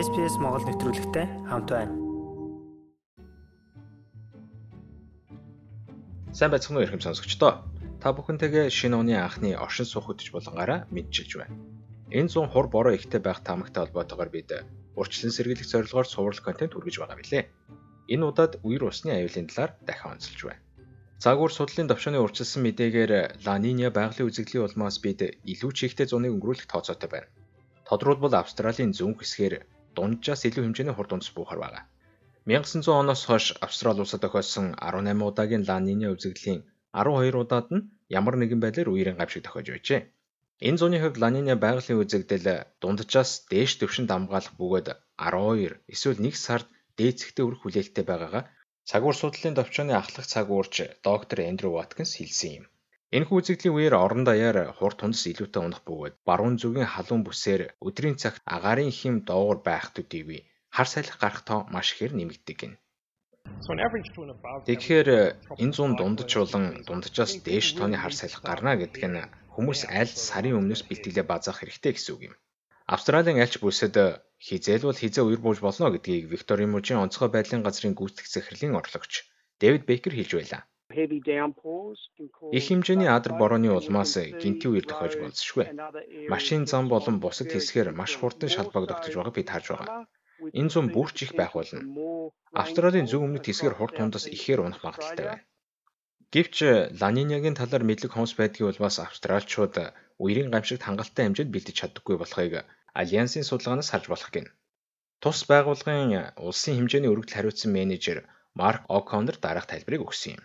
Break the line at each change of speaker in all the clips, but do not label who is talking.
SPS Монгол нэвтрүүлэгтэй хамт байна.
Сайн байцгаана уу ихэм сонсогчдоо. Та бүхэнтэйгээ шинэ оны анхны оршин суух хөтөж болгонгаараа мэдчилж байна. Энэ 100 хур бороо ихтэй байх таамагтай холбоотойгоор бид урьдчилан сэргийлэх зорилгоор суврал контент хүргэж байгаа билээ. Энэ удаад үер усны аюулын талаар дахин онцолж байна. Цагуур судлалын төвшөөний урьдчилсан мэдээгээр Ла Ниня байгалийн үзэгдлийн улмаас бид илүү чихтэй зуныг өнгөрүүлэх тооцоотой байна. Тодорхойлбол Австралийн зүүн хэсгээр дунджаас илүү хэмжээний хурд унтс буухаар байна. 1900 оноос хойш Австрали улсад тохиолсон 18 удаагийн Ла Ниня үзэгдлийн 12 удаад нь ямар нэгэн байдлаар үерийн гавшиг тохиож байжээ. Энэ зууны хувьд Ла Ниня байгалийн үзэгдэл дунджаас дээш төвшөнд хамгаалах бөгөөд 12 эсвэл 1 сард дээцэгтэй өрх хүлээлттэй байгаагаа цагуур судлалын төвчөөний ахлах цагуурч доктор Эндрю Ваткинс хэлсэн юм. Энэхүү үзэгдлийн үеэр орон даяар хурд тундас илүүтэй унах бөгөөд баруун зүгийн халуун бүсээр өдрийн цагт агаарын хэм доогуур байх төдийгүй хар салхи гарах тоо маш ихээр нэмэгдэг гин. Тэгэхээр энэ зүүн дундаж болон дунджаас дээш тооны хар салхи гарна гэдэг нь хүмүүс аль сарын өмнөөс бэлтгэлээ базаах хэрэгтэй гэсэн үг юм. Австралийн альч бүсэд хизээл бол хизээ үер бууж болно гэдгийг Викторийн мужийн онцгой байдлын газрын гүйцэтгэх захирлын орлогч Дэвид Бейкер хэлж байлаа. Их хэмжээний адар борооны улмаас гинти үер тохиож болзошгүй. Машин зам болон бусад хэсгээр маш хурдан шалбагдагдаж байгааг бид харж байгаа. Энэ зам бүрч их байх болно. Австралийн зөв өмнөд хэсгээр хурд тундас ихээр унах магадaltaй байна. Гэвч Ланинягийн талаар мэдлэг хомс байдгийн улмаас австралчууд үерийн гамшигт хангалттай хэмжээнд бэлдэж чаддаггүй болохыг Альянсын судалгаанаас харж болох гин. Тус байгууллагын улсын хэмжээний өргөдөл хариуцсан менежер Марк О'Коннор дараах тайлбарыг өгсөн юм.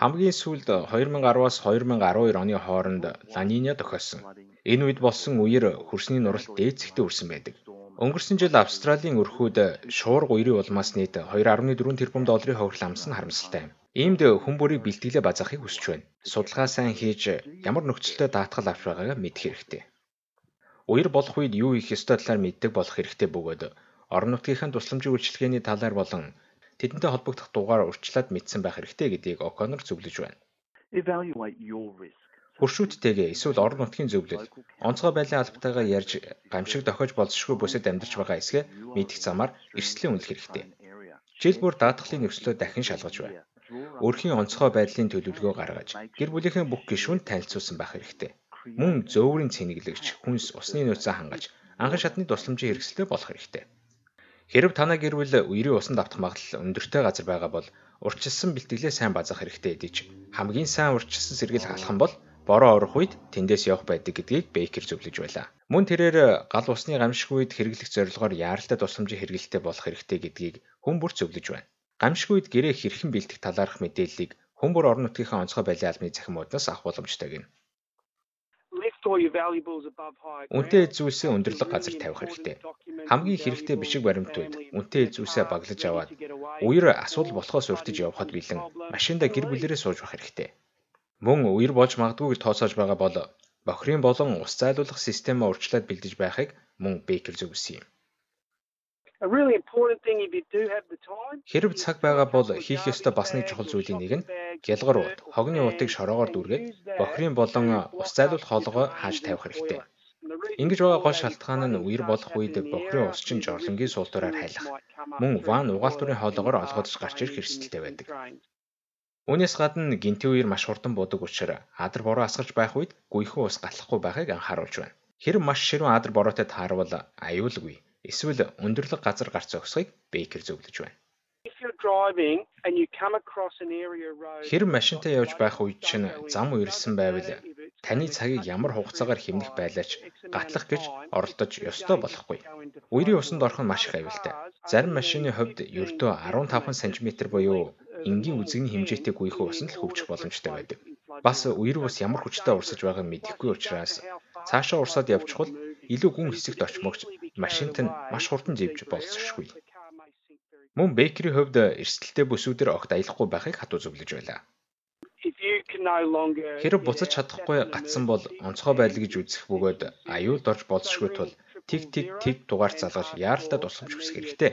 Хамгийн сүүлд 2010-аас 2012 оны хооронд Ла Ниня тохиолсон. Энэ үед болсон үеэр хөрсний нуралт дээцэгтэй үрсэн байдаг. Өнгөрсөн жил Австралийн өрхүүд шуурга үерийн улмаас нийт 2.4 тэрбум долларын хөврөл амсан харамсалтай юм. Иймд хүн бүрийг бэлтгэлээ базаахыг хүсэж байна. Судалгаа сайн хийж ямар нөхцөлтэй даатгал авч байгаагаа мэдэх хэрэгтэй. Үер болох үед юу хийх ёстой талаар мэддэг болох хэрэгтэй бөгөөд орон нутгийнхаа тусламжийн үйлчилгээний талаар болон тэдэнтэй холбогдох дугаар урьдчилаад мэдсэн байх хэрэгтэй гэдгийг O'Connor зөвлөж байна. Хуршүүдтэйгээ эсвэл орон нутгийн зөвлөл, онцгой байдлын албатайгаа ярьж гамшиг дохиож болзошгүй бүсэд амьдарч байгаа эсгээ мэдэх замаар эрсдлийн үнэлэх хэрэгтэй. Жил бүр даатгалын нөхцлөө дахин шалгаж байна. Өрхийн онцгой байдлын төлөвлөгөө гаргаж, гэр бүлийнхээ бүх гишүүнд танилцуулсан байх хэрэгтэй. Мөн зөөврийн цэнэглэгч, хүнс, усны нөөцөө хангаж, анхан шатны тусламжийн хэрэгсэлтэй болох хэрэгтэй. Хэрв танай гэр бүл үерийн усанд автах магадлал өндөртэй газар байгаа бол урьдчилсан бэлтгэлээ сайн базаах хэрэгтэй гэж хамгийн сайн урьдчилсан сэргийл халах бол бороо орох үед тэндээс явах байдаг гэдгийг Бейкер зөвлөж байлаа. Мөн тэрээр гал усны гамшиг үед хэрэглэх зорилгоор яаралтай тусламжийн хэрэгэлтэй болох хэрэгтэй гэдгийг хүн бүр зөвлөж байна. Гамшиг үед гэрээ хэрхэн бэлтэх талаарх мэдээллийг хүн бүр орон нутгийнхаа онцгой байдлын албаны захимуудаас авах боломжтой гэнэ. Үнтэй зүйлсээ өндөрлөг газар тавих хэрэгтэй. Хамгийн хэрэгтэй бишиг баримтууд үнтэй зүйлсээ баглаж аваад үер асуудал болохоос өртөж явхад бэлэн машинда гэр бүлэрээ сууж байх хэрэгтэй. Мөн үер болж магадгүй гэж тооцоож байгаа бол бохирын болон ус зайлуулах системээ урьдчилаад бэлдэж байхыг мөн Бейкер зөвлөсөн юм. Хэрв цаг байгаа бол хийх ёстой бас нэг чухал зүйлийн нэг нь гялгар ууд, хогны уутыг шороогоор дүүргээд бохирын болон ус зайлуулах хоолгоо хааж тавих хэрэгтэй. Ингэж байгаа гол шалтгаан нь үер болох үед бохирын ус чинь жорлонгийн суултураар хайлах. Мөн ван угаалтурын хоолоогоор олгодож гарч ирэх эрсдэлтэй байдаг. Үүнээс гадна гинти үер маш хурдан будаг учраас адар бороо асгарч байх үед гүйхэн ус гатлахгүй байхыг анхааруулж байна. Хэрэв маш ширүүн адар бороотой таарвал аюулгүй эсвэл өндөрлөг газар гарц зогсохыг Бейкер зөвлөж байна. Хэрэв машинтай явж байх үед чинь зам үерсэн байвал таны цагийг ямар хугацаагаар хэмнэх байлаач гатлах гэж оролдож ёстой болохгүй. Үерийн усанд орох нь маш их аюултай. Зарим машины хувьд ердөө 15 см буюу энгийн үзэгний хэмжээтэй гүйхэн усанд л хөвчих боломжтой байдаг. Бас үер ус ямар хүчтэй урсаж байгааг мэдэхгүй учраас цаашаа урсаад явчихвал илүү гүн хэсэгт очмогч машинт нь маш хурдан живж болцсошгүй. Мөн Бейкерийн хувьд эрсдэлтэй бүсүүдээр огт аялахгүй байхыг хатуу зөвлөж байлаа. Хэрэг буцаж чадахгүй гатсан бол онцгой байдал гэж үзэх бөгөөд аюулд орж болзошгүй тул тэг тэг тэг дугаар залгаж яаралтай тусламж хүсэх хэрэгтэй.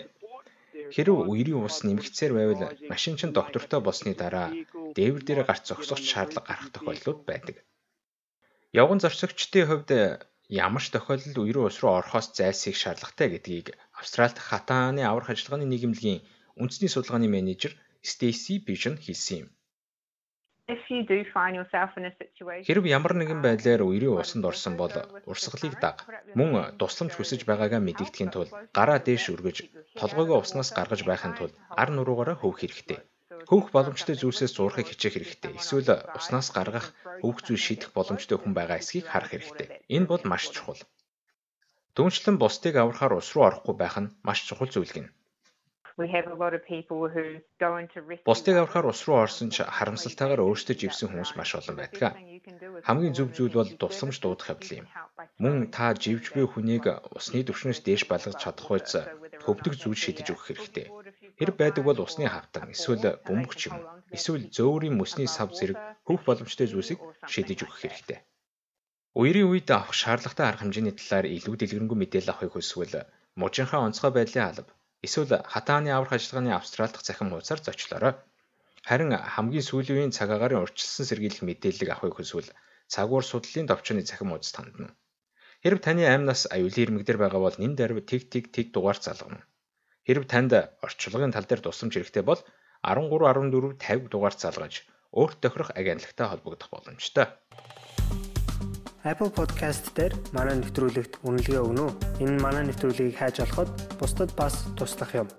Хэрв үерийн ус нэмэгцээр байвал машин чинь доктортой болсны дараа дээвэр дээр гарч зогсох шаардлага гарах тохиолдлууд байдаг. Явган зорчигчдын хувьд ямар ч тохиолдолд үерийн ус руу орохоос зайлсхийх шаардлагатай гэдгийг Австралид хатааны аврах ажиллагааны нийгэмлэгийн үндэсний судалгааны менежер Стейси Бишн хэлсэн юм. Хэрв ямар нэгэн байдлаар үерийн усанд орсон бол урсгалыг даг. Мөн тусламж хүсэж байгаагаа мэдэгдэхийн тулд гараа дээш өргөж толгойгоо уснаас гаргаж байхын тулд ар нуруугаараа хөвөх хэрэгтэй. Хөвөх боломжтой зүйлсээс зурхыг хичээх хэрэгтэй. Эсвэл уснаас гаргах хөвөх зүйл шийдэх боломжтой хүн байгаа эсхийг харах хэрэгтэй. Энэ бол маш чухал. Дүнчлэн бусдыг аврахаар ус руу орохгүй байх нь маш чухал зүйл гин. Бусдыг аврахаар ус руу орсон ч харамсалтайгаар өөртөө живсэн хүмүүс маш олон байдаг. Хамгийн зөв зүйл бол тусламж дуудах явдал юм. Мөн та живж буй хүнийг усны түвшнээс дээш балгаж чадах байц төвдөг зүйл шийдэж өгөх хэрэгтэй. Хэрэг байдаг бол усны хавтан, эсвэл бөмбөг ч юм эсвэл зөөврийн мөсний сав зэрэг хөвөх боломжтой зүйлсийг шийдэж өгөх хэрэгтэй. Үерийн үед авах шаардлагатай арга хэмжээний талаар илүү дэлгэрэнгүй мэдээлэл авахыг хүсвэл мужийнхаа онцгой байдлын алба Эсвэл хатааны аврах ажиллагааны Австрали дахь захин хуудасаар зочлоорой. Харин хамгийн сүүлийн үеийн цаг агарын урьдчилсан сэргийлэх мэдээлэл авахыг хүсвэл цагуур судлалын товчооны захин хуудас тандна. Хэрв таны аймнаас аюулын ирмэг дээр байгаа бол нэн даруй тэг тэг тэг дугаар залгана. Хэрв танд орчуулгын тал дээр тусламж хэрэгтэй бол 13 14 50 дугаар залгаж өөрт тохирох агентлагтай холбогдох боломжтой.
Apple Podcast дээр манай нэвтрүүлэгт үнэлгээ өгнө үү? Энэ манай нэвтрүүлгийг хайж олоход бусдад бас туслах юм.